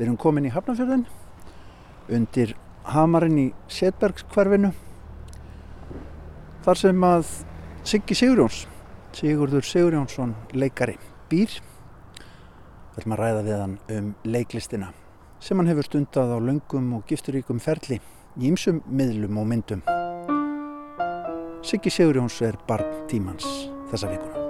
Við erum komin í Hafnarfjörðin undir hamarinn í Setbergskverfinu þar sem að Siggi Sigurjóns, Sigurður Sigurjónsson leikari býr. Við ætlum að ræða við hann um leiklistina sem hann hefur stundað á löngum og gifturíkum ferli í ymsum miðlum og myndum. Siggi Sigurjóns er barn tímans þessa vikuna.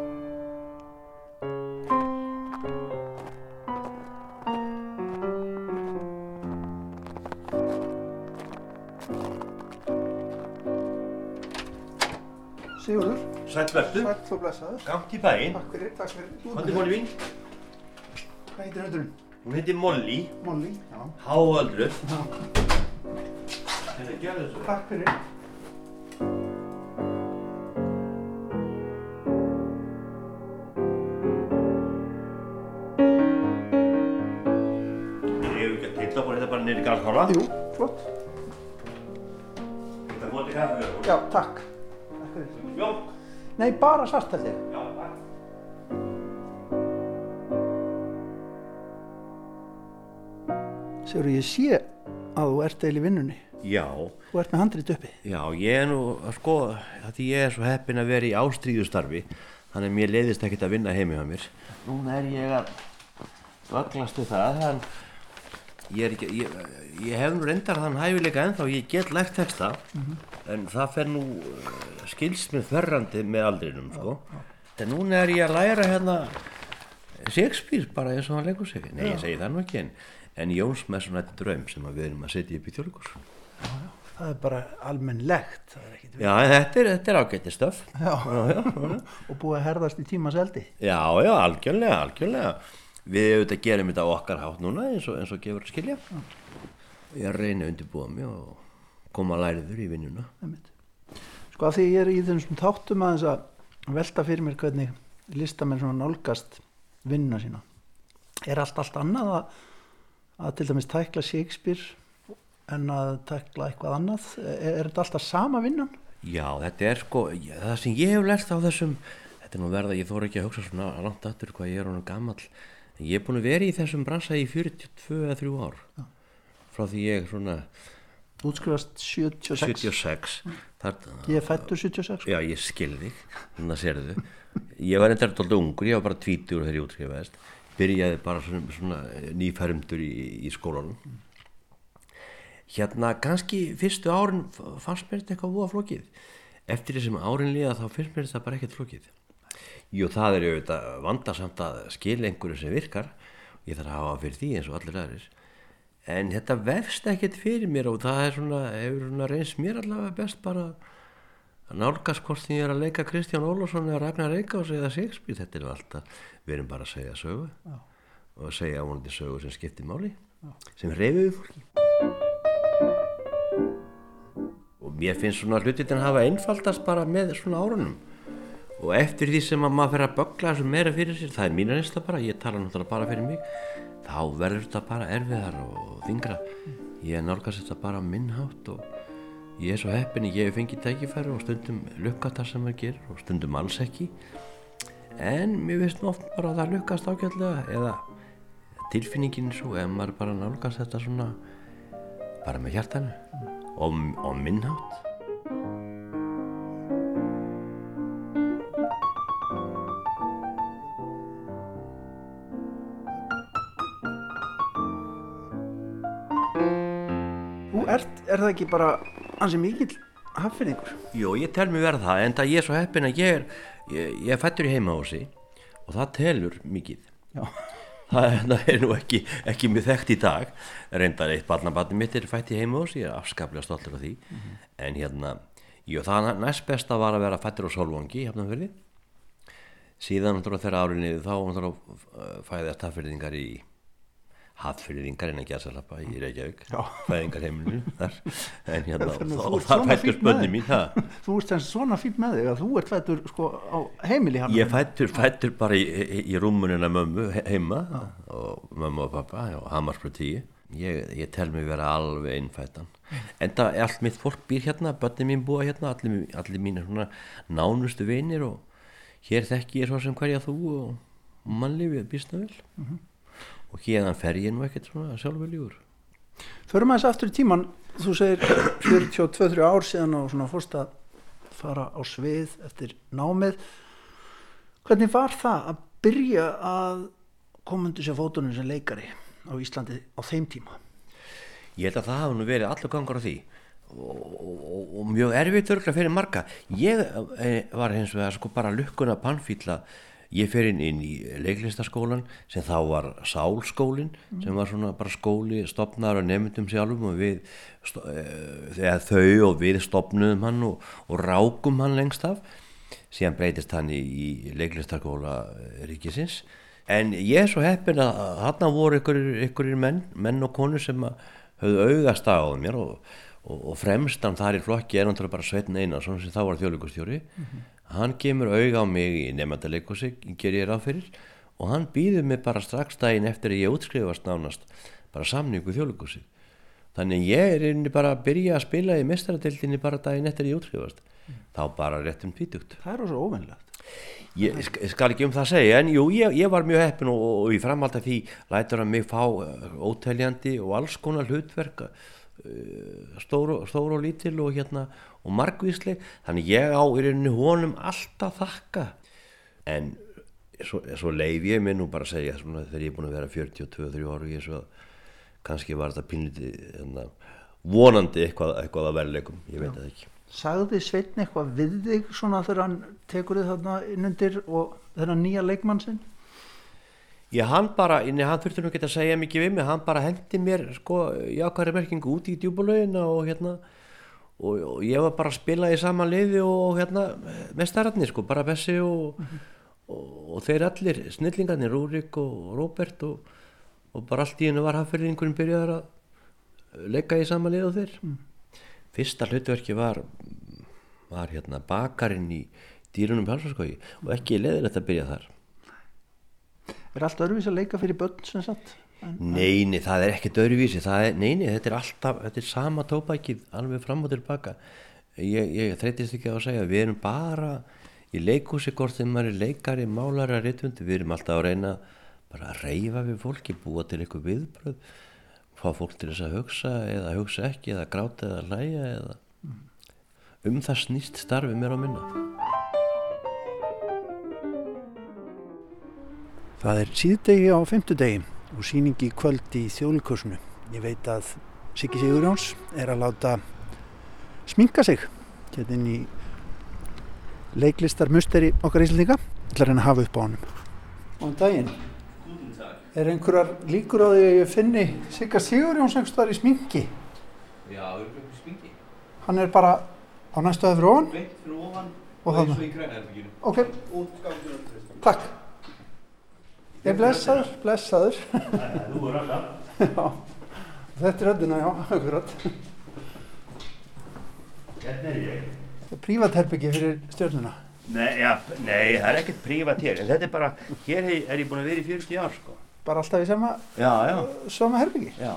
Sælvertu, sætt og blessaður. gamt í bæinn. Takk fyrir, takk fyrir. Hvað er Molly mín? Hvað heitir hundurinn? Hún heiti Molly, Molly. Já. háöldruð. Já. Þetta gerðu þessu. Takk fyrir. Ég hef ekki að tilla bara þetta bara niður í garðkála. Jú, flott. Þetta fótti kaffi. Já, takk. Takk. Nei, bara svart held ég. Já, takk. Sigurður, ég sé að þú ert eil í vinnunni. Já, Þú ert með handrit uppi. já, ég er nú, sko, því ég er svo heppin að vera í ástríðustarfi, þannig að mér leiðist ekkert að vinna heimi á mér. Núna er ég að vaglast við það, þann, ég, er ekki, ég, ég hef nú reyndar þann hæfileika ennþá, ég get lært texta, en það fer nú skilst mér þverrandi með aldrinum, sko. En núna er ég að læra hérna Shakespeare bara eins og hann leikur sig. Nei, ég segi það nú ekki, en, en Jóns með svona þetta draum sem við erum að setja upp í þjóðleikus. Það er bara almennlegt. Er. Já, en þetta er, er ágætti stöf. Já. Já, já, já. Og búið að herðast í tímas eldi. Já, já, algjörlega, algjörlega. Við auðvitað gerum þetta á okkar hátt núna eins og, eins og gefur að skilja. Ég er að reyna að undirbúa mig og koma læriður í vinnuna. Sko að því ég er í þessum þáttum aðeins að velta fyrir mér hvernig listamenn svona nálgast vinnuna sína. Er allt allt annað að, að til dæmis tækla Shakespeare en að tækla eitthvað annað? Er, er þetta alltaf sama vinnan? Já, þetta er sko, það sem ég hef lært á þessum, þetta er nú verða, ég þóra ekki að hugsa svona langt aftur hvað ég er honum gamall, en ég er búin að vera í þessum bransa í 42 eða 3 ár, frá því ég svona Útskrifast 76. 76, þar, Ég fættur 76. Já, ég skil þig, þannig að sérðu. Ég var endar alltaf ungur, ég var bara tvítur þegar ég útskrifaðist. Byrjaði bara svona, svona nýfærumdur í, í skólanum. Hérna, kannski fyrstu árin fannst mér þetta eitthvað voða flókið. Eftir þessum árin líða þá finnst mér þetta bara ekkert flókið. Jú, það er auðvitað vandarsamt að skilja einhverju sem virkar. Ég þarf að hafa fyrir því eins og allir aðrir. En þetta vefst ekkert fyrir mér og það er svona, hefur svona reynst mér allavega best bara að nálgast hvort því ég er að leika Kristján Ólafsson eða Ragnar Reykjás eða Shakespeare, þetta er alltaf, við erum bara að segja sögu Já. og að segja ávonandi sögu sem skiptir máli, sem reyfið. Og mér finnst svona hlutin hafa einfaldast bara með svona árunum og eftir því sem að maður fer að bögla þessu meira fyrir sér, það er mín reynsla bara, ég tala náttúrulega bara fyrir mig, þá verður þetta bara erfiðar og þingra. Ég nálgast þetta bara á minn hátt og ég er svo heppin, ég hef fengið tækifæri og stundum lukkast það sem maður gerir og stundum alls ekki. En mér nú oft bara að það lukkast ágætlega eða tilfinningin svo ef maður bara nálgast þetta svona bara með hjartanu og, og minn ert, er það ekki bara ansi mikill haffinningur? Jú, ég tel mig verða það, en það ég er svo heppin að ég er, ég, ég er fættur í heimahósi og það telur mikið. Já. Það, það er nú ekki, ekki mjög þekkt í dag, reyndar eitt barnabarni mitt er fætt í heimahósi, ég er afskaplega stoltur af því, en hérna, jú, það næst besta var að vera fættur á Solvangi, fyrir síðan þegar árinni þá náttúrulega fæðast haffyrðingar í hattfyrðingar en að salapa í Reykjavík Já. fæðingar heimilinu þar. En hérna Þú og, þar fættur maður. mín ha? Þú ert sem svona fínt með þig að þú ert fættur sko á heimili hann. ég fættur, fættur bara í, í, í rúmunina mömmu he- heima og mömmu og pappa og Hamarsbröð 10 ég, ég tel mig vera alveg innfættan en það er allt mitt fólk býr hérna börni mín búa hérna, allir, allir mínir svona nánustu vinir og hér þekki ég svo sem hverja þú og mannlífið býst það vel og hérðan fer ég nú ekkert svona sjálfurljúur Förum aðeins aftur í tíman, þú segir 42-3 ár síðan og svona fórst að fara á svið eftir námið. Hvernig var það að byrja að koma undir sér fótunum sem leikari á Íslandi á þeim tíma? Ég held að það hafa nú verið allur gangur á því og, og, og mjög erfitt örgulega fyrir marga. Ég eh, var hins vegar sko bara lukkuna pannfýlla Ég fer inn, inn í leiklistaskólan sem þá var Sálskólin mm. sem var svona bara skóli stopnar og nefndum sjálfum og við þegar þau og við stopnum hann og, og rákum hann lengst af. Síðan breytist hann í, í leiklistaskóla ríkisins. En ég er svo heppin að hann voru ykkurir menn, menn og konur sem höfðu augast á mér og, og, og fremstan þar í flokki er náttúrulega bara Sveitn Einarsson sem þá var þjóðlíkustjóri mm -hmm hann kemur auga á mig í nefndaleikursi ger ég ráð fyrir og hann býður mig bara strax daginn eftir að ég útskrifast nánast bara samningu þjóðleikursi þannig ég er einni bara að byrja að spila í mestaradildinni bara daginn eftir að ég útskrifast. Mm. þá bara réttum tvítugt. Það er ós óvennlegt Ég skal ekki um það að segja en jú, ég, ég var mjög heppin og, og í framhald af því lætur hann mig fá uh, óteljandi og alls konar hlutverka stóru, stóru og lítil og hérna og margvísleg. Þannig ég á í rauninu honum alltaf þakka. En svo, svo leif ég minn og bara segja svona, þegar ég er búin að vera 42-3 ára og ég svo kannski var þetta pinliti hérna, vonandi eitthvað, eitthvað að verðleikum, ég veit það ekki. Sagði Sveitn eitthvað við þig svona þegar hann tekur þið þarna innundir og þennan nýja leikmann sinn? Já, hann bara, inni hann þurfti nú ekki að segja mikið við mig, hann bara hendi mér sko jákværi merkingu út í djúbulauðina og hérna og, og ég var bara að spila í sama liði og hérna með starratni sko, bara Bessi og, mm -hmm. og, og þeir allir snillingarnir, Rúrik og Róbert og bara allt í hennu var hafðferðingurinn byrjaður að leika í sama liði og þeir mm. fyrsta hlutverki var var hérna bakarinn í dýrunum halsarskogi og ekki leðilegt að byrja þar Er allt öðruvís að leika fyrir börn sem sagt? Neini, það er ekkert öðruvísi, er, neini, þetta er alltaf, þetta er sama tópækið alveg fram og tilbaka. Ég, ég þreytist ekki að segja, við erum bara í leikúsi hvort þegar maður er leikari, málari, rittundi, við erum alltaf að reyna bara að reyfa við fólki, búa til eitthvað viðbröð, fá fólk til þess að hugsa eða hugsa ekki eða gráta eða hlæja eða um það snýst starfi mér á minna. Það er síðdegi á fymtudegi og síningi kvöld í þjóðlikursunu. Ég veit að Siggi Sigurjóns er að láta sminka sig hérna inn í leiklistarmusteri okkar íslendinga til að reyna að hafa upp á honum. Og daginn, er einhverjar líkur á því að ég finni Sigga Sigurjóns einhverstaðar í sminki? Já, það er einhverjum sminki. Hann er bara á næstu aðeins fyrir ofan? Beint fyrir ofan og það er svo í grænaðarbyggjum. Ok, takk. Ég blessaður, blessaður. Þú er alltaf. Já, þetta er öllina, já, akkurat. Hérna er ég. Það er prívatherbyggið fyrir stjórnuna. Nei, ja, nei, það er ekkert prívat hér, en þetta er bara, hér er, er ég búin að vera í 40 ár, sko. Bara alltaf í sama, Já, já, sama herbyggi? já.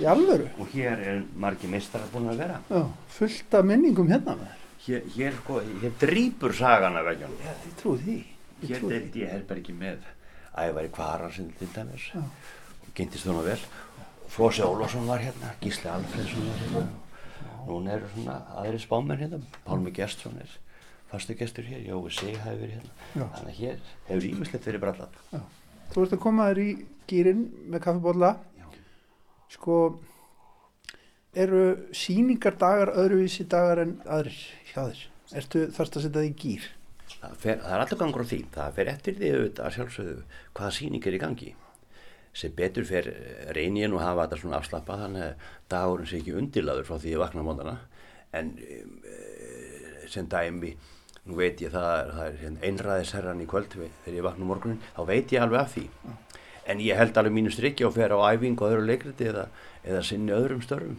Í alvöru? Og hér er margi mistrar búin að vera. Já, fullt af minningum hérna með þér. Hér, hér, sko, hér drýpur sagan af veggjum. Já, þið trúið því. Ég Hér deildi ég herbergi með ævari kvaran til dæmis. Já. Og gynntist hún vel. Flósi Ólafsson var hérna, Gísli Alfredsson var hérna. Núna eru svona aðri spámenn hérna. Pálmi Gestsson er fastu gestur hér, Jói Sig hafi verið hérna. Já. Þannig að hér hefur ímislegt verið brallat. Þú ert að koma þér í gýrin með kaffibólla. Já. Sko, eru síningardagar öðruvísi dagar en aðrir hjá þér? Ertu þarst að setja þig í gýr? Það, fer, það er alltaf gangur á því. Það fer eftir því auðvitað að sjálfsögðu hvaða sýning er í gangi. Sem betur fer reyn ég nú hafa þetta svona afslappa þannig að dagurinn sé ekki undirlaður frá því ég vakna móndana. En eh, sem dæmi, nú veit ég það, það er hérna einræðisherran í kvöld þegar ég vakna morgunin, þá veit ég alveg af því. En ég held alveg mínu strikki og fer á æfingu og öðru leikriti eða, eða sinni öðrum störfum.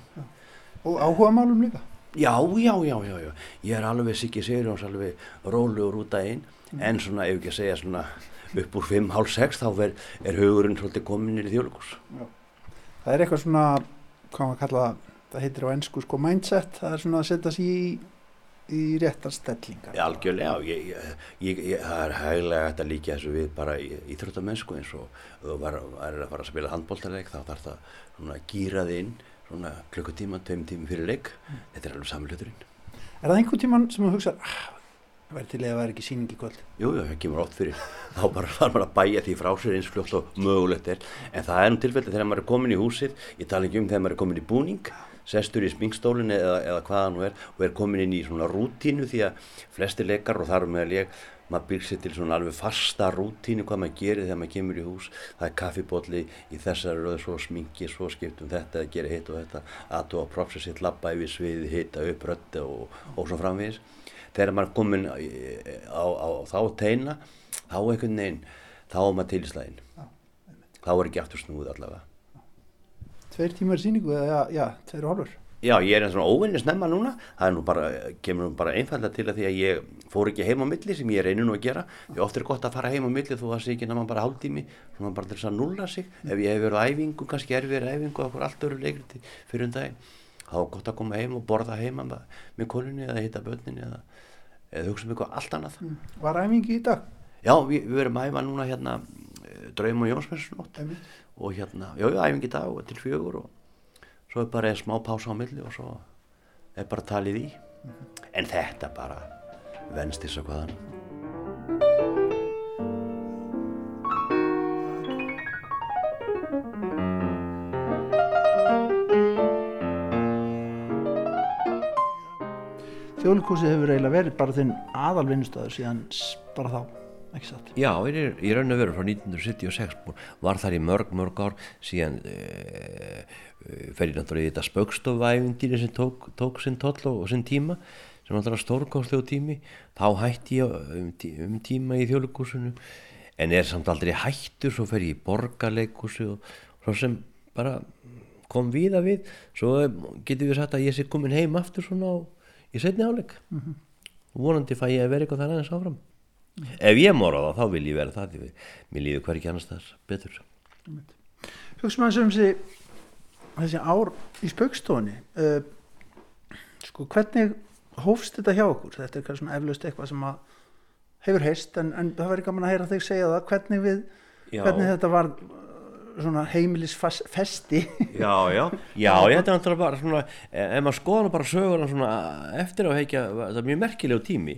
Og áhuga málum líka? Já, já, já, já, já. Ég er alveg Siggi Sigurjóns alveg rólegur út að einn en svona, ef ekki að segja svona upp úr 5, hálf 6 þá er, er hugurinn svolítið komin í þjóðlugurs. Það er eitthvað svona, hvað maður kalla það, heitir á ennsku sko mindset, það er svona að setja sig í í réttar stellingar algjörlega, ég, ég, ég, ég, það er hæglega hægt að líka þessu við bara íþróttamennsku eins og þú var að fara að spila handbóltaleg þá þarf það svona að gýra þið inn svona klukkutíma, tveim tími fyrir leik. Þetta er alveg samluturinn Er það einhvern tíman sem þú hugsa ah, væri til að það væri ekki síning í kvöld? Jú, jú, það kemur ótt fyrir. Þá bara þarf maður að bæja því frá sér eins fljótt og mögulegt er. En það er nú tilfelli þegar maður er komin í húsið. Ég tala ekki um þegar maður er komin í búning. Sestur í sminkstólinn eða, eða hvaða nú er og er komin inn í svona rútínu því að flesti leikar og þar með ég maður byrg sér til svona alveg fasta rútínu hvað maður gerir þegar maður kemur í hús. Það er kaffibotli í þessari röðu svo sminki, svo skiptum þetta að gera hitt og þetta að þú að propsa sitt labba yfir sviði, hitta upp rötta og, og svo framvegis. Þegar maður er komin á, á, á þá teina þá einhvern veginn þá er maður til í slæðin þá er ekki aftur snúð allavega. Tveir tímar síningu eða já, já tveir og hálfur Já, ég er einn svona óvinni snemma núna, það er nú bara, kemur nú bara einfalda til að því að ég fór ekki heim á milli sem ég reyni nú að gera, því oft er gott að fara heim á milli þó að það sé ekki náma bara hálftími, svona bara til þess að nulla sig, ef ég hef verið á æfingu, kannski erfið æfingu og okkur allt öru leikriti fyrir um daginn, þá er gott að koma heim og borða heima með kolunni eða hitta börninni eða, eða hugsa um eitthvað allt annað. Mm. Var æfingi í dag? Já, við, við verum að æfa núna hérna Draum og Jónsmessnótt og hérna, já, æfingi í dag og til fjögur og svo er bara einn smá pása á milli og svo er bara talið í mm -hmm. en þetta bara venst þess að hvaðan Þjóðlikúsið hefur eiginlega verið bara þinn aðalvinnustöður síðan bara þá, ekki satt? Já, ég er raun og veru frá 1976 var þar í mörg, mörg ár síðan e, fer ég náttúrulega í þetta spöggstofuæfingdýri sem tók, tók sinn toll og, og sinn tíma sem náttúrulega stórkostlegu tími þá hætti ég um, tí, um tíma í þjóðlikúsinu en er samt aldrei hættur svo fer ég í borgarleikúsi og svo sem bara kom við að við svo getur við sagt að ég sé komin heim aftur svona á í setni áleik mm -hmm. og vonandi fæ ég að vera eitthvað þar aðeins áfram. Ef ég mora það þá vil ég vera það mér líður hver ekki annars þar betur. Hugsa maður sem þessi þessi ár í spöggstofunni uh, sko hvernig hófst þetta hjá okkur? Þetta er eitthvað svona eflaust eitthvað sem að hefur heist en, en það verður gaman að heyra þig segja það. Hvernig við já. hvernig þetta var svona heimilisfesti? Já, já, já, þetta er náttúrulega bara svona, ef maður skoðan bara sögurna svona eftir á heikja, það er mjög merkilegu tími,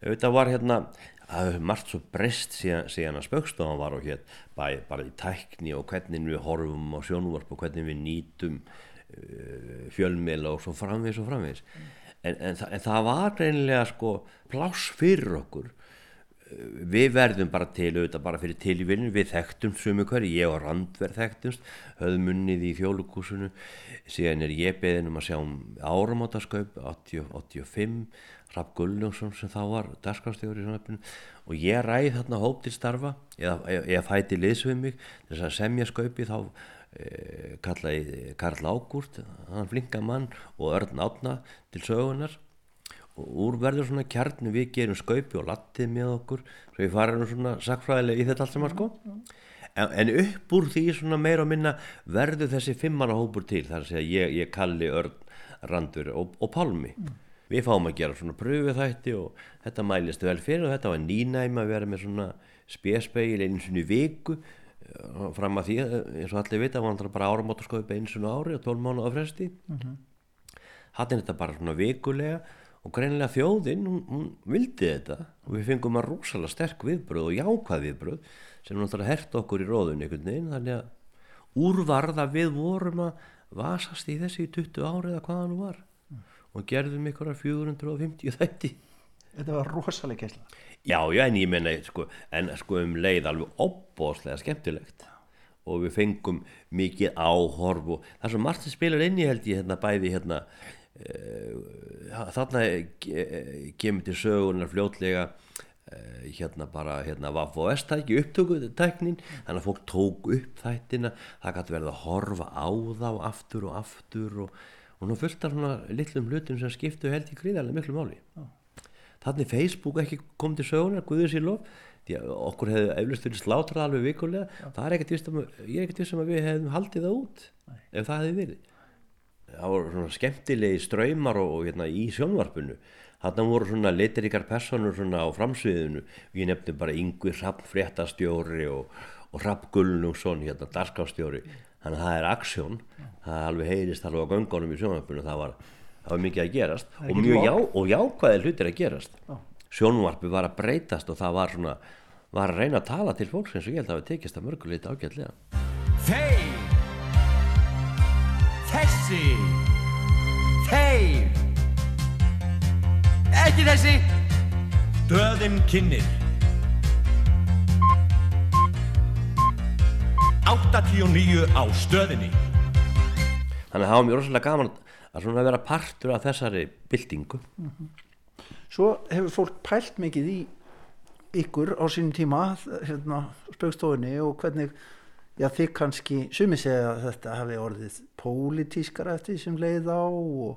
þetta var hérna það hefur margt svo breyst síðan, síðan að spöggstofan var og hér bæ, bara í tækni og hvernig við horfum á sjónvarp og hvernig við nýtum uh, fjölmila og svo framvegis og framvegis mm. en, en, en það var reynilega sko pláss fyrir okkur við verðum bara til auðvitað bara fyrir tilvílinu, við þekktum sumu hverju, ég og Randverð þekktumst höfðum unnið í fjólugúsinu síðan er ég beðin um að sjá um áramátaskaup 85 Rapp Gulljónsson sem þá var dasgrafstjóri í svona og ég ræði þarna hóp til starfa eða, eða fæti liðsvið mig þess að semja skaupi þá e, kallaði Karl Ágúrt hann flinka mann og Örn Átna til sögunar og úr verður svona kjarni við gerum skaupi og lattið með okkur svo við farum svona sakfræðilega í þetta allt saman sko. En, en upp úr því svona meira og minna verður þessi fimmana hópur til þar að segja ég, ég kalli Örn, Randur og, og Palmi mm. við fáum að gera svona pröfið þætti og þetta mælist vel fyrir og þetta var nýnæma að vera með svona spéspeil einu svona viku. Eh, fram að því eins og allir vita var bara áramótaskaupi einu svona ári og tól mánu á fresti. Mm -hmm. hann er þetta bara svona vikulega og greinilega þjóðinn, hún, hún vildi þetta. Og við fengum að rosalega sterk viðbröð og jákvæð viðbröð sem náttúrulega hert okkur í róðun einhvern veginn. Þannig að úrvarða við vorum að vasast í þessi í 20 ári eða hvaða nú var. Mm. og gerðum ykkur að 450 þætti. Þetta var rosalega kæsla Já, já, en ég menna sko, en sko um leið alveg opbóslega skemmtilegt. Og við fengum mikið áhorf og það sem Martin spilar inn í held ég hérna bæði hérna þarna kemur til sögunar fljótlega eh, hérna bara hérna Vaff og S-tæki upptökutæknin þannig að fólk tók upp þættina það gæti verið að horfa á þá aftur og aftur og, og nú fullt af svona litlum hlutum sem skiptu held í gríðarlega miklu máli oh. þannig Facebook ekki kom til sögunar Guður sér lof því að okkur hefði eflust verið slátrað alveg vikulega það er ekkert vissum að, ég er ekkert vissum að við hefðum haldið það út Nei. ef það hefði verið það voru svona skemmtilegi ströymar og, og hérna í sjónvarpinu. Þarna voru svona litiríkar personur svona á framsviðinu. Og ég nefndi bara Yngvi Rapp fréttastjóri og, og Rapp Gullnungsson hérna darskástjóri þannig að það er aksjón. Það alveg heyrist alveg á göngunum í sjónvarpinu. Það var, það var mikið að gerast. Er og mjög já, og jákvæði hlutir að gerast. Já. sjónvarpi var að breytast og það var svona var að reyna að tala til fólks eins og ég held að það tekist að mörguleita ágætlega. Þeir Þessi. Þeir. Ekki þessi. Döðin kynir 89 á stöðinni. Þannig að það var mjög rosalega gaman að svona vera partur af þessari byltingu. Svo hefur fólk pælt mikið í ykkur á sínum tíma hérna, spaukstofunni og hvernig já, þið kannski, sumi segja að þetta hafi orðið pólitískara eftir því sem leið á og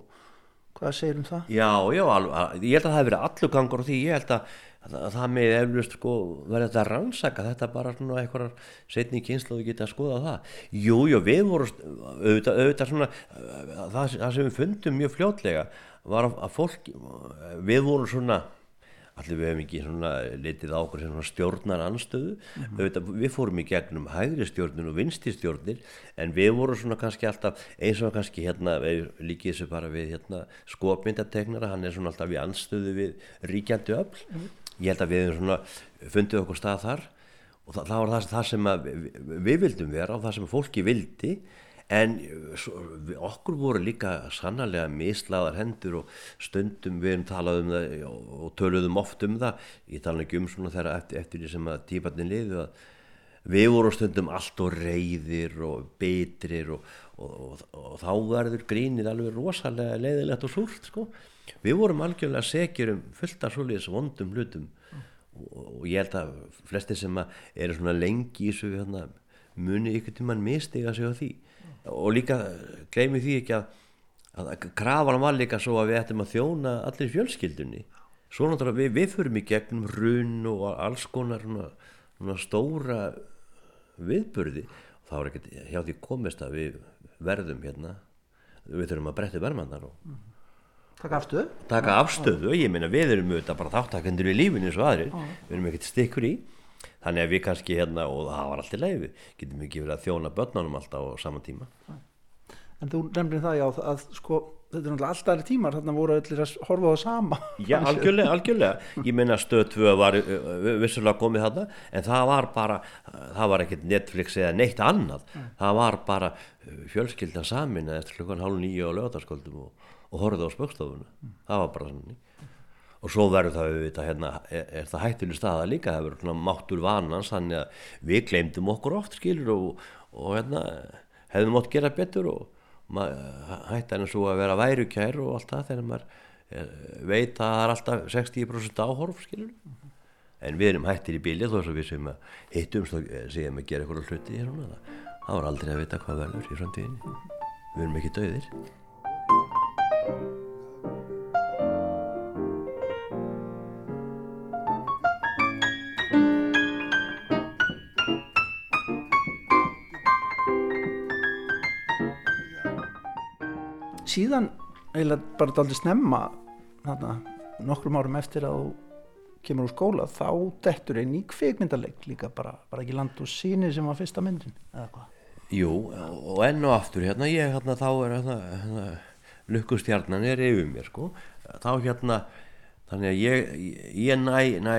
hvað segir um það? Já, já, alveg, að- ég held að það hefði verið allur gangur á því, ég held að, að, að það með eflust sko verið þetta að rannsaka þetta bara svona eitthvað setni kynslu geta að skoða það. Jú, jú, við vorum auðvitað, auðvitað svona, það, það sem við fundum mjög fljótlega var að, að fólk, við vorum svona, allir við hefum ekki svona litið á okkur sem stjórnar anstöðu auðvitað, við fórum í gegnum hægri stjórnir og vinsti stjórnir en við vorum svona kannski alltaf eins og kannski hérna við líkið þessu bara við hérna skopmyndategnara, hann er svona alltaf í anstöðu við ríkjandi öll ég held að við hefum svona fundið okkur stað þar og það, það var það, það sem við, við vildum vera og það sem fólki vildi en við, okkur voru líka sannarlega mislaðar hendur og stundum við erum talað um það og, töluðum oft um það ég tala ekki um svona þegar eftir, eftir því sem að típarnin liðu að við vorum stundum allt og reyðir og bitrir og, og, og, og þá verður grínið alveg rosalega leiðilegt og súrt sko. við vorum algjörlega sekjur um fullt af svoleiðis vondum hlutum og, ég held að flesti sem að eru svona lengi í þessu hérna, muni ykkur tímann mistiga sig á því og líka gleymi því ekki að, að krafan var líka svo að við ættum að þjóna allir fjölskyldunni. Svo náttúrulega við, við förum í gegnum run og alls konar svona, svona stóra viðburði. Og þá er ekkert hjá því komist að við verðum hérna. Við þurfum að bretta vermannar og Takk afstöðu? taka afstöðu, ég meina við erum auðvitað bara þáttakendur í lífinu eins og aðrir. Við erum ekkert stikkur í þannig að við kannski hérna, og það var allt í leið við getum ekki verið að þjóna börnunum alltaf á saman tíma. En þú nefnir það já að sko þetta er náttúrulega alltaf tímar þarna voru allir að horfa á það sama. Já, algjörlega, algjörlega. Ég meina stöð 2 var vissulega komið þarna en það var bara það var ekkert Netflix eða neitt annað. Það var bara fjölskyldan samin eftir klukkan hálf nýju á lögataskvöldum og, og horfði á spöggstofuna það var bara þannig og svo verður það auðvitað hérna, er, er það hættileg staða líka, það verður svona máttur vanans þannig að við glemdum okkur oft skilur og, og hérna hefðum mótt gera betur og maður hætti hann svo að vera værukær og allt það þegar maður er, veit að það er alltaf 60% áhorf skilur. En við erum hættir í bílið þó svo við sem að og eh, segjum að gera eitthvað hluti hér og það, það var aldrei að vita hvað verður í framtíðinni. Við erum ekki döðir síðan eiginlega bara daldi snemma þarna, nokkrum árum eftir að þú kemur úr skóla þá dettur einn í kvikmyndaleg líka bara, bara ekki land og síni sem var fyrsta myndin eða hvað? Jú, og enn og aftur hérna, ég hérna þá er hérna, hérna lukkustjarnan er yfir mér sko. Þá hérna þannig að ég, ég næ, næ,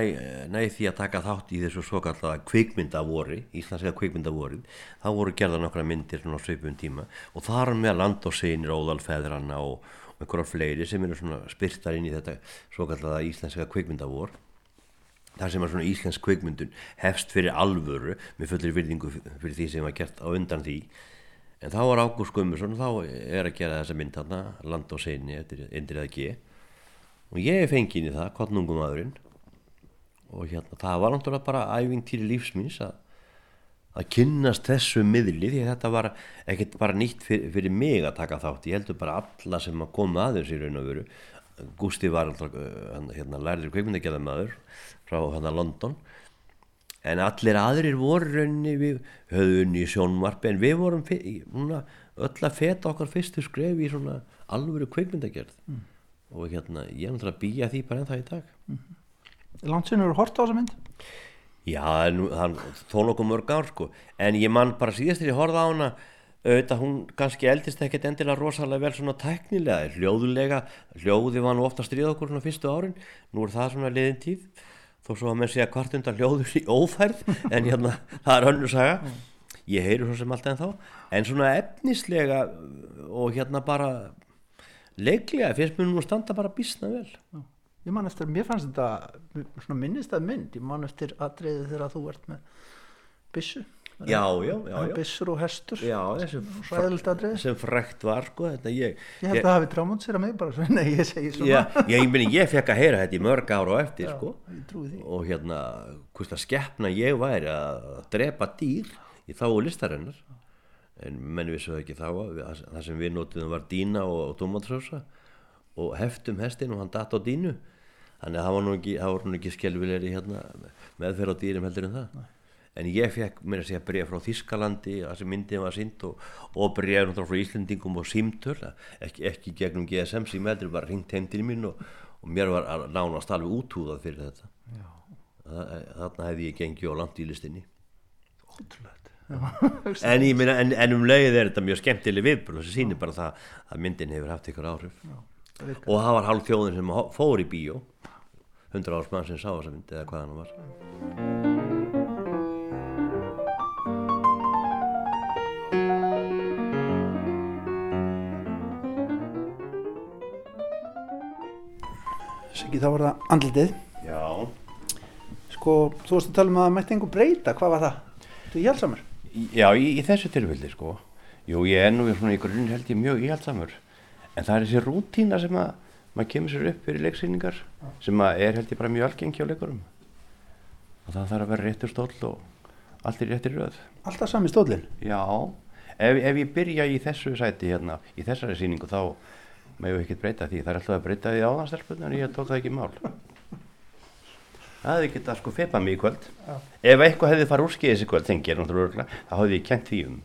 næ því að taka þátt í þessu svo kallaða kvikmyndavori, íslenska kvikmyndavori þá voru gerða nokkra myndir svona á svipun tíma og þar með land og seinir óðalfeðrana og, og einhverjar fleiri sem eru svona spyrtar inn í þetta svo kallaða íslenska kvikmyndavor þar sem að svona íslensk kvikmyndun hefst fyrir alvöru með fullir virðingu fyrir því sem var gert á undan því. En þá var Ágúst Gummarsson þá er að gera þessa mynd þarna land og seinni eftir Indriða G og ég er fengið í það, kottnungum maðurinn og hérna það var náttúrulega bara æfingtýri lífsmins að að kynnast þessu miðli því að þetta var ekkert bara nýtt fyrir, fyrir mig að taka þátt, ég heldur bara alla sem að koma aðeins í raun og veru. Gústi var alltaf uh, hérna lærður kveikmyndagjæðamaður frá hérna London. En allir aðrir voru í rauninni við höfum unni í sjónvarpi en við vorum öll að feta okkar fyrstu skref í svona alvöru kveikmyndagerð og hérna ég er náttúrulega að býja því bara ennþá í dag. Langt sinni eru hort á þessa mynd? Já, nú, hann þó nokkuð mörg ár sko. En ég man bara síðast þegar ég horfði á hana auðvitað hún kannski eldist ekkert endilega rosalega vel svona tæknilega hljóðulega, hljóði var nú ofta að stríða okkur svona fyrstu árin, nú er það svona liðin tíð, þó svo að menn segja hvart undan hljóður í ófærð en hérna það er önnur saga. Ég heyri svo sem allt en þá en svona efnislega og hérna bara leiklega finnst mér nú að standa bara býsna vel. Ég man eftir, mér fannst þetta svona minnistað mynd, ég man eftir atriði þegar þú ert með byssu. Já, já, já, já. byssur og hestur. Já, þessi sem frekt var sko þetta ég, ég held að það hafi trámund sér að mig bara svona, ég segi svona. Já, ég, ég fekk að heyra þetta í mörg ára á eftir sko. ég trúi því. Og hérna hvort að skeppna ég væri að drepa dýr í þáu listarinnar en menn við svo ekki þá það sem við notiðum var dýna og, og tomatsósa og heftum hestin og hann datt á dýnu. Þannig að það var nú ekki, það var nú ekki skelvilegri hérna, meðferð á dýrum heldur en það. En ég fekk mér að segja bref frá Þískalandi að sem myndin var sínt og, og náttúrulega frá Íslendingum og símtöl ekki, ekki gegnum GSM sem heldur bara ringt heim til mín og, og mér var að nánast alveg útúðað fyrir þetta. Þa- þarna hefði ég gengið á langt í listinni. Ótrúlegt en, ég meina, en, en um leiðið er þetta mjög skemmtileg viðbröð sem sýnir bara það að myndin hefur haft ykkur áhrif. Og það var hálf þjóðin sem fór í bíó. 100 árs mann sem sá þessa mynd eða hvað hann var. Siggi, þá var það andlitið. Já. Sko, þú varst að tala um að það mætti einhver breyta, hvað var það? Þú er hjálpsamur Já, í, í þessu tilfelli sko. Jú, ég er nú í grunn held ég mjög íhaldsamur en það er þessi rútína sem að maður kemur sér upp fyrir leiksýningar sem að er held ég bara mjög algengi á leikurum. Og það þarf að vera réttur stóll og allt er réttir röð. Alltaf sami stólinn Já, ef, ef ég byrja í þessu sæti hérna, í þessari sýningu þá ég ekkert breyta því, það er alltaf að breyta því áðanstelpun en ég tók það ekki mál Það hefði getað sko feipað mig í kvöld Já. Ef eitthvað hefði farið úrskeiðis í kvöld, þengi er náttúrulega örugglega, þá hefði ég kent því um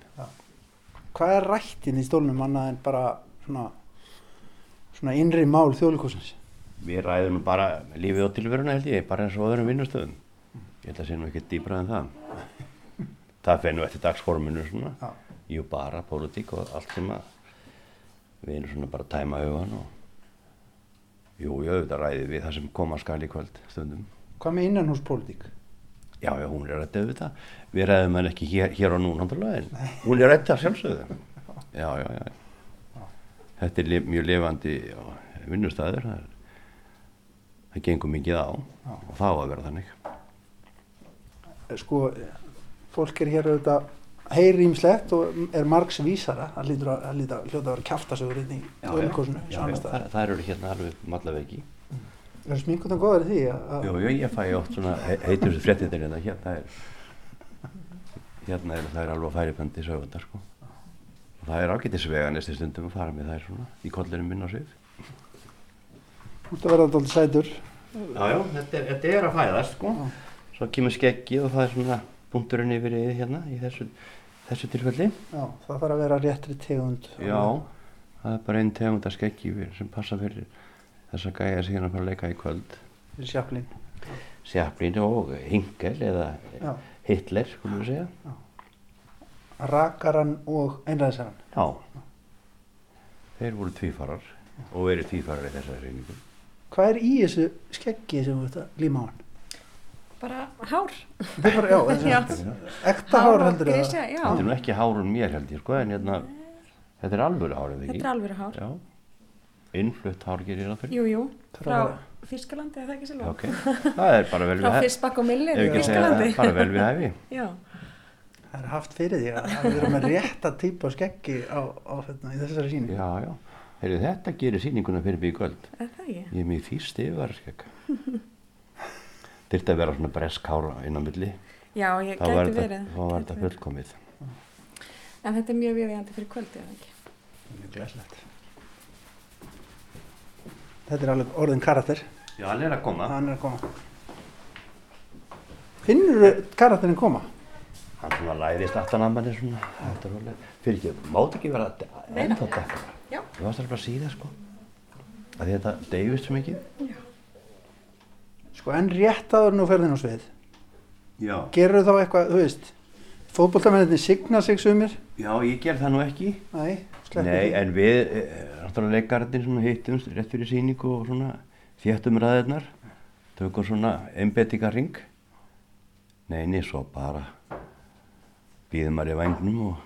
hvað er rættin í stólnum annað en bara svona, svona innri mál þjóðlíkosins Við ræðum bara lífið og tilveruna held ég, bara eins og öðrum vinnustöðum. Ég held að sé nú ekki dýbra en það. Það fer nú eftir dagsforminu svona. Já. Jú bara pólitík og allt sem að við erum svona bara að tæma hugan og jú, ég auðvitað ræði við það sem koma skal í kvöld stundum. Hvað með innanhúspólitík Já, já, hún er rættið auðvitað. Við ræðum hann ekki hér, hér og nú náttúrulega en hún er rættið að sjálfsögðu. Já, já, já. Þetta er li mjög lifandi vinnustæður. Það, það gengur mikið á og það á að vera þannig. sko, fólk er hér auðvitað heyri ímslegt og er margs vísara það að, það hljóta að vera kjaftasögur inn í þjóðlíkosinu já, já, það, það eru hérna alveg mallaveiki. er sminkundan góður því að, Jú, jú, ég fæ oft svona, he- heitur þessu fréttindir hérna, hérna er, hérna er, það er alveg að færi bandi sögundar, sko. Og það er ágætisveganesti stundum að fara með þær svona í kollinum minn á sig. þú ert að vera alltaf sætur Já, já, þetta er, þetta er að fæðast, sko. Svo kemur skeggið og það er svona punkturinn yfir í hérna í þessu, þessu tilfelli. já, það þarf að vera réttri tegund Já, það er bara einn tegund að skeggi sem passa fyrir þessa gæja sem hérna að fara að leika í kvöld. fyrir sjaplín Sjaplín og Hingel eða Já. Hitler, skulum við segja. rakaran og einræðisaran Já. Þeir voru tvífarar og eru tvífarar í þessari reyningu. hvað er í þessu skeggi sem ert að líma á hann? bara hár Þetta er bara, já, Já. ekta hár og heldur já, Þetta er nú ekki hárun mér held ég, sko, en hérna, þetta er alvöru ekki? þetta er alveg hár Já. Innflutt hár gerir það fyrir. jú, jú, frá að- Þískalandi eða það ekki Já, silva ok. Það er bara vel frá við hæfi. Fyrstbakk og Millir í ekki að segja Þískalandi það, bara vel við hæfi. já, það er haft fyrir því að að vera með rétta típu af skeggi á, á hérna, í þessari síni Já, já. Heyrðu, þetta gerir sýninguna fyrir mig í kvöld. er það ekki Ég er mjög fýst yfirvarskegg. Þyrfti að vera svona bresk hára inn á milli. já, ég gæti þetta, verið þá var þetta verið. fullkomið. en þetta er mjög viðjandi fyrir kvöldi eða ekki mjög glæslegt þetta er alveg orðin karakter. Já, hann er að koma. hann er að koma. Finnur karakterinn koma? Hann svona læðist aftan að manni svona þetta er alveg fyrir ekki, mátt ekki vera ennþá dekka Já. ég alveg bara að síða sko. Að þetta deyfist svo mikið. Sko en rétt áður nú ferðin á svið. Já, gerur þá eitthvað, þú veist fótboltamenninni signa sig sumir? Já ég ger það nú ekki. Nei, sleppur Nei, en við, eh, náttúrulega leikararnir svona hittumst rétt fyrir síningu og svona þéttum ræðirnar, tökum svona einbettingarring. Nei, nei, svo bara býðum maður í vagnum og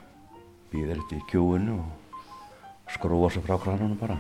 býður eftir kjúinu og skrúa svo frá kranunum bara.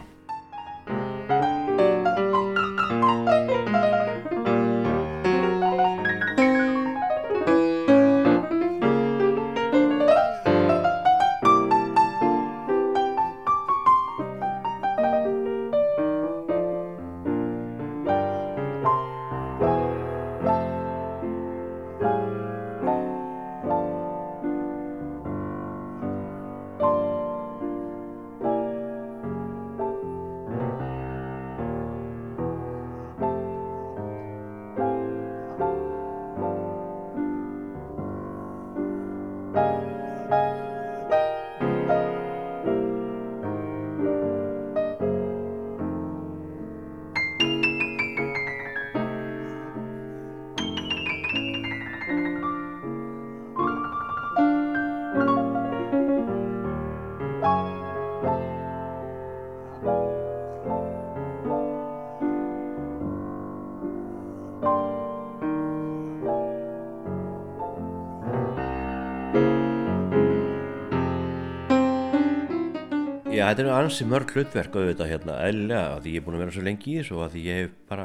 Þetta er ansi mörg hlutverk auðvitað hérna, eðlilega, að því ég er búin að vera svo lengi í þessu og að því ég hef bara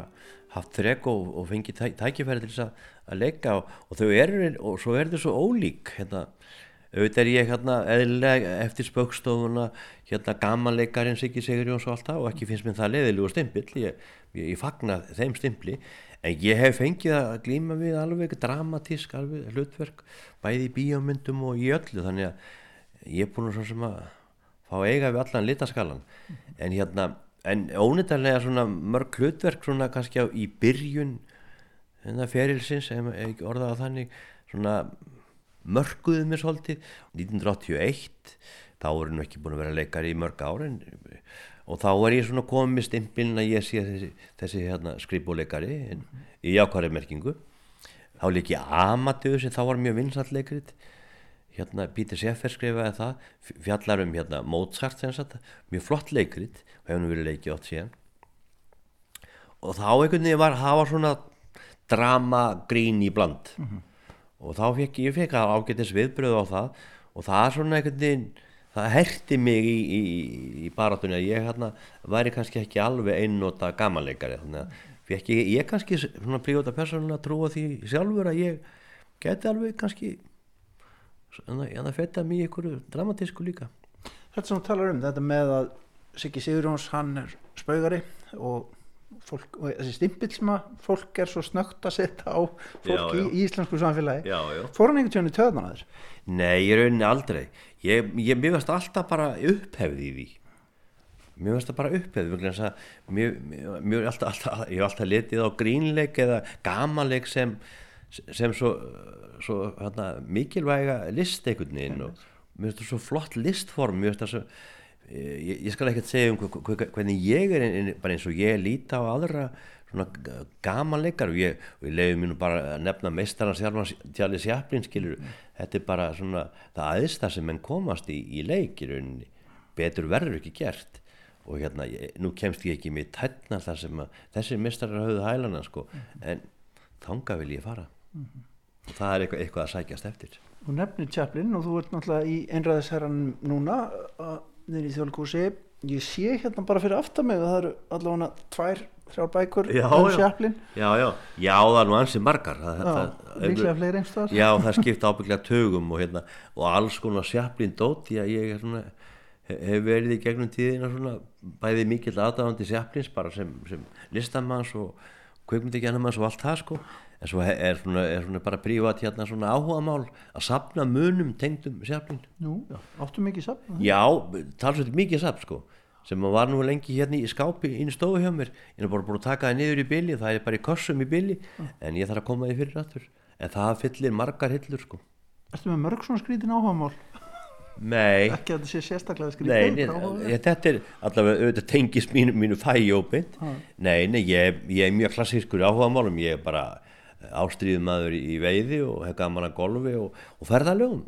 haft þrek og, og fengið tæ, tækifæri til þess að, að leika og, og þau eru, og svo er þetta svo ólík, hérna, auðvitað er ég hérna eðlilega eftir spökstofuna, hérna gamanleikarinn Siggi Sigurjóns og allt það og ekki finnst mér það leiðilegu stimpill, ég, ég, ég fagna þeim stimpli, en ég hef fengið að glíma við alveg dramatísk alveg hlutverk, bæði í bíómyndum og í öllu, þannig að ég er búin að svo sem að fá eiga við allan litaskalan en hérna, en ónýttarlega svona mörg hlutverk svona kannski á, í byrjun hérna ferilsins, ekki orðaða þannig svona mörguðu mér svolítið. 1981 þá voru nú ekki búin að vera leikari í mörg árin og þá var ég svona komið stimpilin að ég sé þessi, þessi hérna, skrifbúleikari í jákværi merkingu. Þá leik ég Amadeus sem þá var mjög vinsall leikrit hérna Peter Sheffer skrifaði það fjallar um hérna Mozart sagt, mjög flott leikrit og nú verið leikið átt síðan. Og þá einhvern veginn var það var svona drama grín í bland. Og þá fekk ég fekk að ágætis viðbröð á það og það er svona einhvern veginn það herti mig í, í, í baratunni að ég hérna væri kannski ekki alveg einnota gamanleikari. Þannig að fekk ég, ég kannski svona príóta persónulega trúa því sjálfur að ég geti alveg kannski en það fetta mig í einhverju dramatísku líka þetta sem þú talar um, þetta með að Siggi Sigurjóns, hann er spaugari og, fólk, og þessi stimpill sem að fólk er svo snögt að setja á fólk Já, já. Í, íslensku samfélagi Já, já. fór hann einhvern tjónu töðan að þér Nei, ég rauninni aldrei ég, ég, veist alltaf bara upphefði í því mér veist það bara upphefði vegna þess að mér, mér, mér er alltaf, alltaf, ég hef alltaf litið á grínleik eða gamanleik sem sem svo, svo hérna, mikilvæga list einhvern veginn og mér finnst það svo flott listform mér finnst það svo eh, ég, ég skal ekkert segja um hve- hve- hvernig ég er en, bara eins og ég líta á aðra svona gamanleikar og ég, og ég leiði nú bara að nefna meistaran sjálfan Tjalli Sjaplin skilur. Þetta er bara svona það aðstæð sem menn komast í, í leik í rauninni. Betur verður ekki gert. Og hérna, ég, nú kemst ég ekki með tætna þar sem að þessir meistarar höfðu hælana sko, en þanga vil ég fara og það er eitthvað, eitthvað að sækjast eftir. Þú nefnir Chaplin og þú ert náttúrulega í einræðisherran núna í þjólkúsi ég sé hérna bara fyrir að það eru allavega tvær, þrjár bækur Já, um já. Chaplin. Já, já, já, það er nú ansið margar. Það, það, líklega fleiri einhverstaðar. já, það skipta ábygglega tögum og, hérna, og alls konar sjaplin dót. Því að ég er svona he- hef verið í gegnum tíðina svona bæði mikill aðdáðandi sjaplins bara sem, sem listamanns og kveikmyndigjarnamanns og allt það sko en svo er svona, er svona bara prívat hérna svona áhugamál að sapna munum tengdum Nú, já, áttu mikið safn Já, talsveit mikið sapp sko. Sem var nú lengi hérna í skápi inn í stofu hjá mér, ég er bara búin að taka það niður í billi það er bara í kossum í billi en ég þarf að koma því fyrir aftur. En það fyllir margar hillur sko. Ertu með mörg svona skrítin áhugamál? nei, Ekki að þetta sé sérstaklega skrítin nei þetta er allavega auðvitað tengist mínu, mínu fæi óbeint. Nei, nei, ég, ég er mjög klassískur áhugamálum ég er bara ástríðumadur í veiði og hef gaman að golfi og, og ferðalögum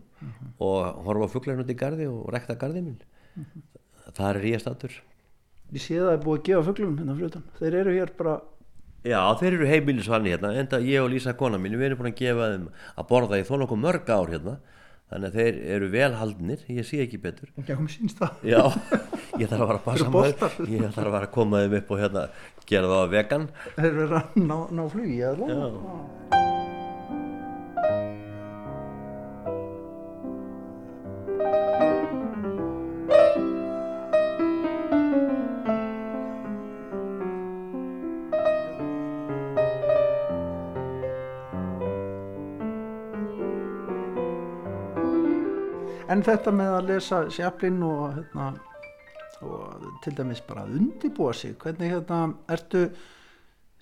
og horfa á fuglarinn út í garði og rekta garði minn það er ég statur Ég sé það er búið að gefa fuglum hérna fyrir utan. Þeir eru hér bara, Já, þeir eru heimilisvanni hérna, enda ég og Lísa kona mín, við erum búin að gefa þeim að borða í þó nokkuð mörg ár hérna, þannig að þeir eru vel haldnir, ég sé ekki betur. að koma sínst það. Já, ég þarf að vara að passa boltar? ég þarf að vara að koma þeim upp og hérna gera það á vegan. Þeir eru að ná, ná flugi lóða. En þetta með að lesa sjaplinn og, hérna, og til dæmis bara undibúa sig, hvernig hérna, ertu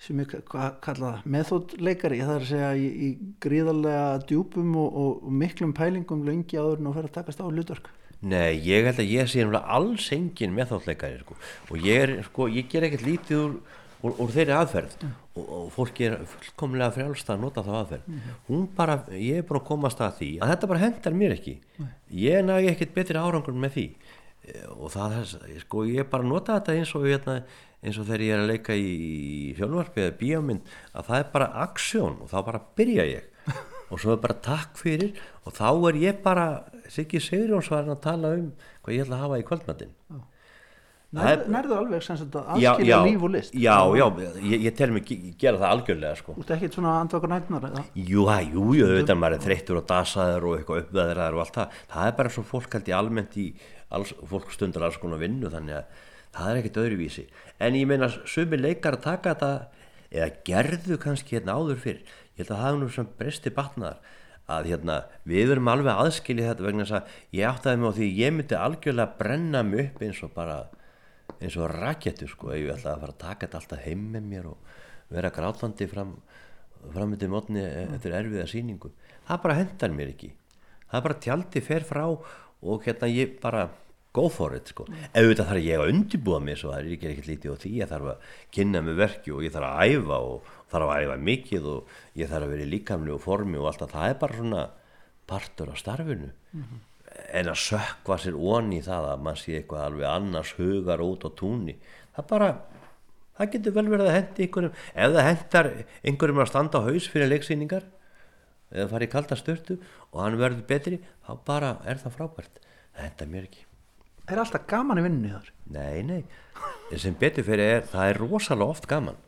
sem ég kalla það, meðþóttleikari, það er að segja í, í gríðarlega djúpum og, og, miklum pælingum lengi áður en að fer að takast á hlutverk. Nei, ég held að ég sé alls engin meðþáttleikari sko. og ég, er, sko, ég ger ekkert lítið úr, úr, úr þeirri aðferð. Og, og fólki er fullkomlega frjálst að nota þá aðferð. Hún bara, ég er búin að komast að því að þetta bara hendar mér ekki. Ég nægi ekkert betri árangur með því og það er, sko, ég bara nota þetta eins og hérna, eins og þegar ég er að leika í, fjölvarpi eða bíómynd að það er bara aksjón og þá bara byrja ég og svo er bara takk fyrir og þá er ég bara Siggi Sigurjónsvarn að tala um hvað ég ætla að hafa í kvöldmattin Nær, nærðu alveg sem sagt að aðskilja líf og list? já, já, ég, ég tel mig ge- gera það algjörlega sko. Þú ert ekkert svona andvaka nætnar eða? jú, jú, jú, maður er þreyttur og dasaður og eitthvað uppveðraður og allt það það er bara svo fólk held ég almennt í alls, fólk stundar alls konar vinnu þannig að það er ekkert öðruvísi. En ég meina sumi leikar að taka þetta eða gerðu kannski hérna áður fyrr ég held að það er nú sem bresti batnaðar að hérna, við erum alveg aðskilið þetta vegna þess að ég áttaði mig á því ég myndi algjörlega brenna mig upp eins og bara eins og rakettu sko ég ætlaði að fara að taka þetta alltaf heim með mér og vera grátandi fram framöndi mótni eftir erfiða sýningu. Það bara hendar mér ekki. Það bara tjaldi fer frá og hérna ég bara go for it sko. Auðvitað þarf ég að undirbúa mig svo það er ekki ekkert lítið á því ég þarf að kynna mig verki og ég þarf að æfa og þarf að æfa mikið og ég þarf að vera í líkamlu og formi og allt það. Það er bara svona partur af starfinu. En að sökva sér onni það að mann sé eitthvað alveg annars hugar út á túnni það bara það getur vel verið að hendi einhverjum. Ef það hendar einhverjum að standa á haus fyrir leiksýningar eða fara í kalda störtu og hann verður betri þá bara er það frábært. Það hendar mér ekki. Er alltaf gaman í vinnunni þar? nei, nei, en sem betur fyrir er það er rosalega oft gaman.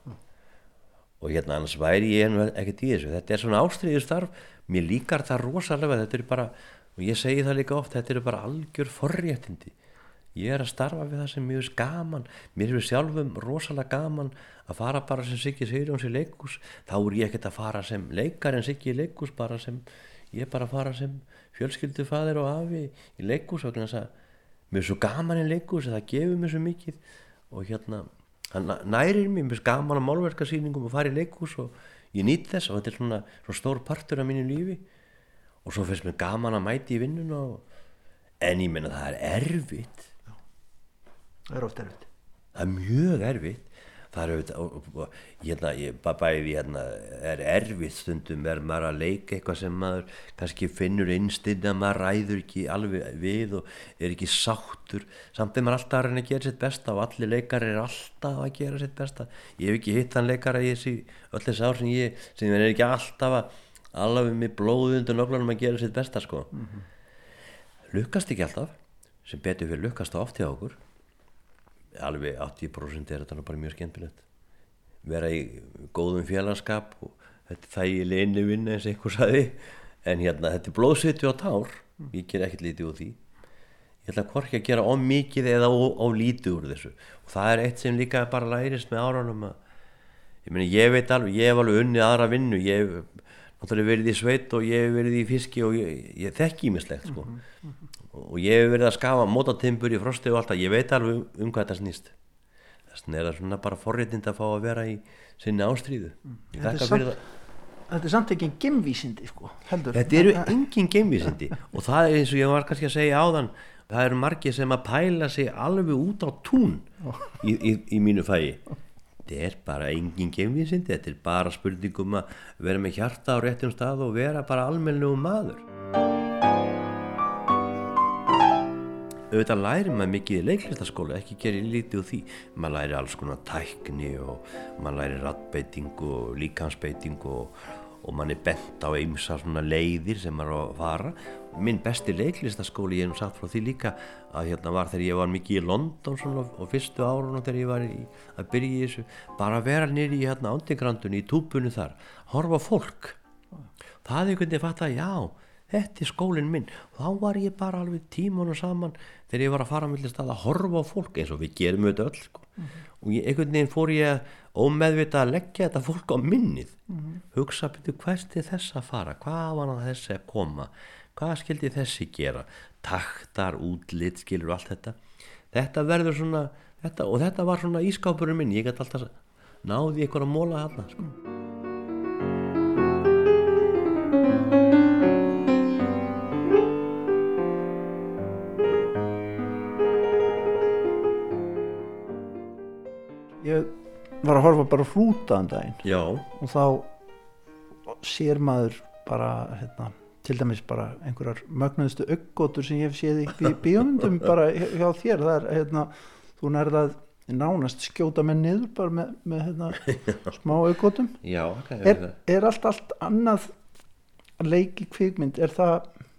Og hérna annars væri ég ekkert í þessu. Þetta er svona ástriðu starf. Mér líkar það rosalega. Þetta er bara, og ég segi það líka oft þetta eru bara algjör forréttindi ég er að starfa við það sem mjög er gaman. Mér er sjálfum rosalega gaman að fara bara sem Siggi Sigurjóns í leikús þá er ég ekkert að fara sem leikar en Siggi í leikús bara sem ég bara að fara sem fjölskyldufaðir og afi í leikús og þess að mér er svo gaman í leikús það gefur mér svo mikið. Og hérna hann nærir mér, mér er gaman á málverkasýningum og fara í leikús og ég nýtt þess. Og þetta er svona, svona stór partur af mínu lífi. Og svo finnst mér gaman að mæti í vinnuna og, en ég meina það er erfitt Það er oft erfitt. það er mjög erfitt. Það er auðvitað hérna, ég, bæði hérna er erfitt stundum er maður að leika eitthvað sem maður kannski finnur innstinn að maður ræður ekki alveg við og er ekki sáttur. Samt er maður alltaf að reyna að gera sitt besta og allir leikar er alltaf að gera sitt besta. Ég hef ekki hitt hann leikara í þessi öll þessi ár sem ég sem er ekki alltaf að alveg með blóðu undir nöglunum að gera sitt besta sko. Lukkast ekki alltaf sem betur fyrir lukkast það oft hjá okkur alveg 80% er þetta bara mjög skemmtilegt. Vera í góðum félagskap og þetta þægileg inni vinna eins og einhver saði en hérna þetta er blóðsviti og tár. Ég ger ekkert lítið úr því. Ég ætla hvorki að gera of mikið eða of lítið úr þessu. Og það er eitt sem líka bara lærist með áránum að ég meni ég veit alveg, ég hef alveg unnið aðra vinnu. Ég hef náttúrulega verið í sveit og ég hef verið í fiski og ég, ég þekki ímislegt sko og ég hef verið að skafa mótatimbur í frosti og allt það, ég veit alveg um, um hvað þetta snýst. Þess vegna er það svona bara forréttind að fá að vera í sinni ástríðu. Ég Þetta er samt- það. þetta er samt ekki gemvísindi sko, heldur. Þetta eru engin geimvísindi. Og það er eins og ég var kannski að segja áðan það eru margir sem að pæla sig alveg út á tún í, í, í mínu fæi þetta er bara engin geimvísindi. Þetta er bara spurningum að vera með hjarta á réttum stað og vera bara almennlegum maður auðvitað læri maður mikið í leiklistaskóla ekki gerir lítið úr því. Maður læri alls konar tækni og maður læri rattbeitingu og líkansbeitingu og, og mann er bent á eimsa svona leiðir sem maður á að fara. Minn besti leiklistaskóli ég hef sagt frá því líka að hérna var þegar ég var mikið í London svona á fyrstu árunum þegar ég var í, að byrja í þessu bara að vera nýri í hérna ándigrandunni í túpunni þar horfa fólk. Það er einhvern veginn að já þetta er skólinn minn. Og þá var ég bara alveg tímanu saman þegar ég var að fara stað að horfa á fólk eins og við gerum þetta öll sko. og ég, einhvern veginn fór ég ómeðvita að leggja þetta fólk á minnið. Hugsa byrju hvert er þess að fara? Hvað var hann þessi að koma? Hvað skildi þessi gera? Taktar, útlit, skilur allt þetta. Þetta verður svona þetta, og þetta var svona ískápurinn minn. Ég gæti alltaf náði ykkur að móla hann sko. Ég var að horfa bara hrútaðan daginn. Já, og þá sér maður bara hérna, til dæmis bara einhverjar mögnuðustu auggotur sem ég hef séð í bí bíómyndum bara hjá þér. Það er hérna, þú nærða að nánast skjóta með niður bara með, með hérna, smá auggotum já okay, er, er allt allt annað að leiki kvikmynd? Er það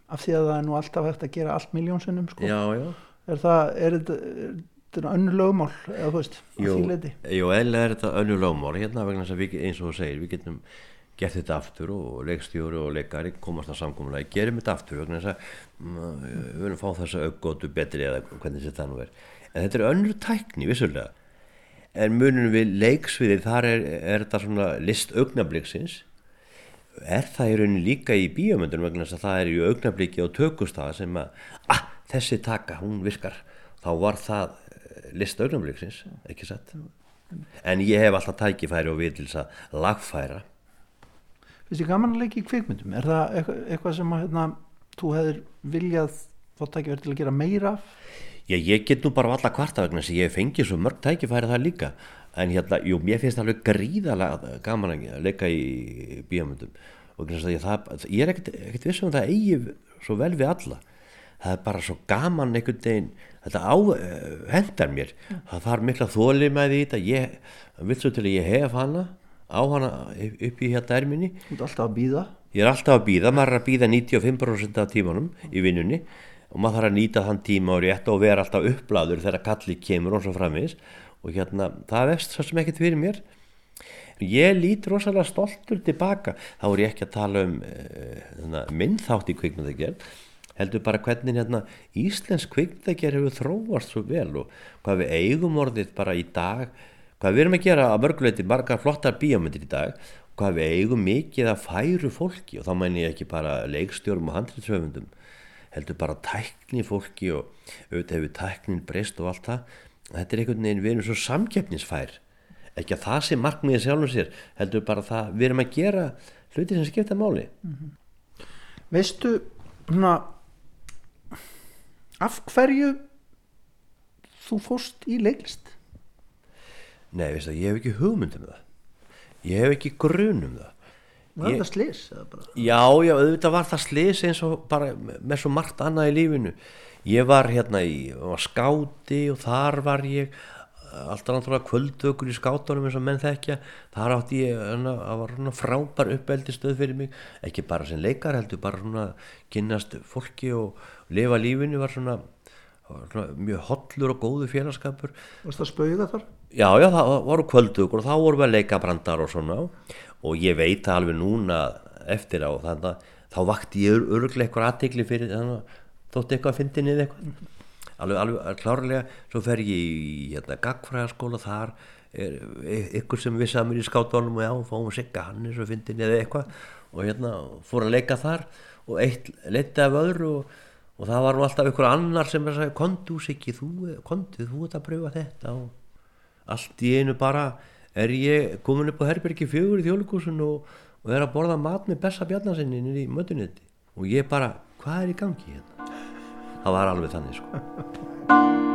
af því að það er nú alltaf hægt að gera allt miljónsinnum sko? já, já. Er það, er þetta er önnur lögmál eða þú veist, að Jú, því leiti jú, eðlilega er þetta önnu lögmál hérna vegna þess að við, eins og þú segir, við getum gert þetta aftur og leikstjóri og leikari komast að samkomulega, gerum þetta aftur vegna þess að mm, við verðum að fá þessa auggotu betri eða hvernig þetta nú er. En þetta er önnur tækni, vissulega. En munum við leiksviðið þar er, er þetta svona list augnabliksins er það í rauninni líka í bíómyndunum vegna þess að það er í augnabliki og tökustað sem að, ah, þessi taka, hún virkar. Þá var það list augnabliksins, ekki satt? En ég hef alltaf tækifæri og við til þess að lagfæra. Finnst þið gaman að leiki í kvikmyndum? Er það eitthvað, sem að hérna, þú hefur viljað þá tækja verið til að gera meira af? Já, ég get nú bara alla kvarta vegna að ég fengi svo mörg tækifæri það líka. En hérna, jú, mér finnst alveg gríðalega gaman að leika í bíómyndum. Og ég, það, ég er ekkert, ekkert vissum að það eigi svo vel við alla það er bara svo gaman einhvern veginn. Þetta á, eh, hendar mér. Það þarf mikla þóli með því þetta. Ég, svo til að ég hef hana á hana upp í hérna erminni. Þú ert alltaf að býða Ég er alltaf að býða, maður er að býða 95% af tímanum í vinnunni og maður þarf að nýta þann tíma og rétt og vera alltaf uppbladur þegar kalli kemur og svo framvegis. Og hérna það vefst svo sem ekkert fyrir mér. Ég lít rosalega stoltur tilbaka, þá er ég ekki að tala um uh, minn þátt í kvikmyndagerð, heldur bara hvernig hérna Íslensk kvikmyndagerð hefur þróast svo vel og hvað við eigum orðið bara í dag, hvað við erum að gera að mörguleiti margar flottar bíómyndir í dag hvað við eigum mikið að færu fólki og þá mæn ég ekki bara leikstjórum og handriðsöfundum heldur bara tækni fólki og auðvitað hefur tæknin breyst og allt það. Þetta er einhvern veginn, við erum svo samkeppnisfær. Ekki að það sé markmiðið sjálfum sér heldur bara það, við erum að gera hluti sem skipta máli. Veistu svona af hverju þú fórst í leiklist Nei, veist það, ég hef ekki hugmynd um það ég hef ekki grun um það var Ég- það slis Já, já, auðvitað var það slis eins og bara með svo margt annað í lífinu. Ég var hérna í var skáti og þar var ég alltaf náttúrulega kvöldökur í skátunum eins og menn þekkja. Þar átti ég, hana, það var frábær uppeldi stöð fyrir mig. Ekki bara sem leikar heldur, bara svona kynnast fólki og lifa lífinu var svona, var svona mjög hollur og góðu félagskapur. varst það spauða þar? Já, já, það voru kvöldugur og þá vorum við að leika brandar og svona. Og ég veit það alveg núna eftir á þannig að þá vakti ég örglega eitthvað aðtegli fyrir þannig að þótti eitthvað að fyndi niður eitthvað. Alveg, alveg klárlega svo fer ég í hérna, gagfræðaskóla þar er ykkur sem vissi að mér í skátunum og já, fáum sigga hann eins og fyndi niður eitthvað. Og hérna fór að leika þar og eitt leiti af öðru og, og það var nú alltaf ykkur annar sem segja kondu siggi, þú, kondu, þú ert að pröfa þetta. Og allt í einu bara er ég komin upp á herbergi fjögur í þjóðleikúsin og, og er að borða mat með besta bjarnasinni í mötunetti og ég bara, hvað er í gangi hérna? Það var alveg þannig sko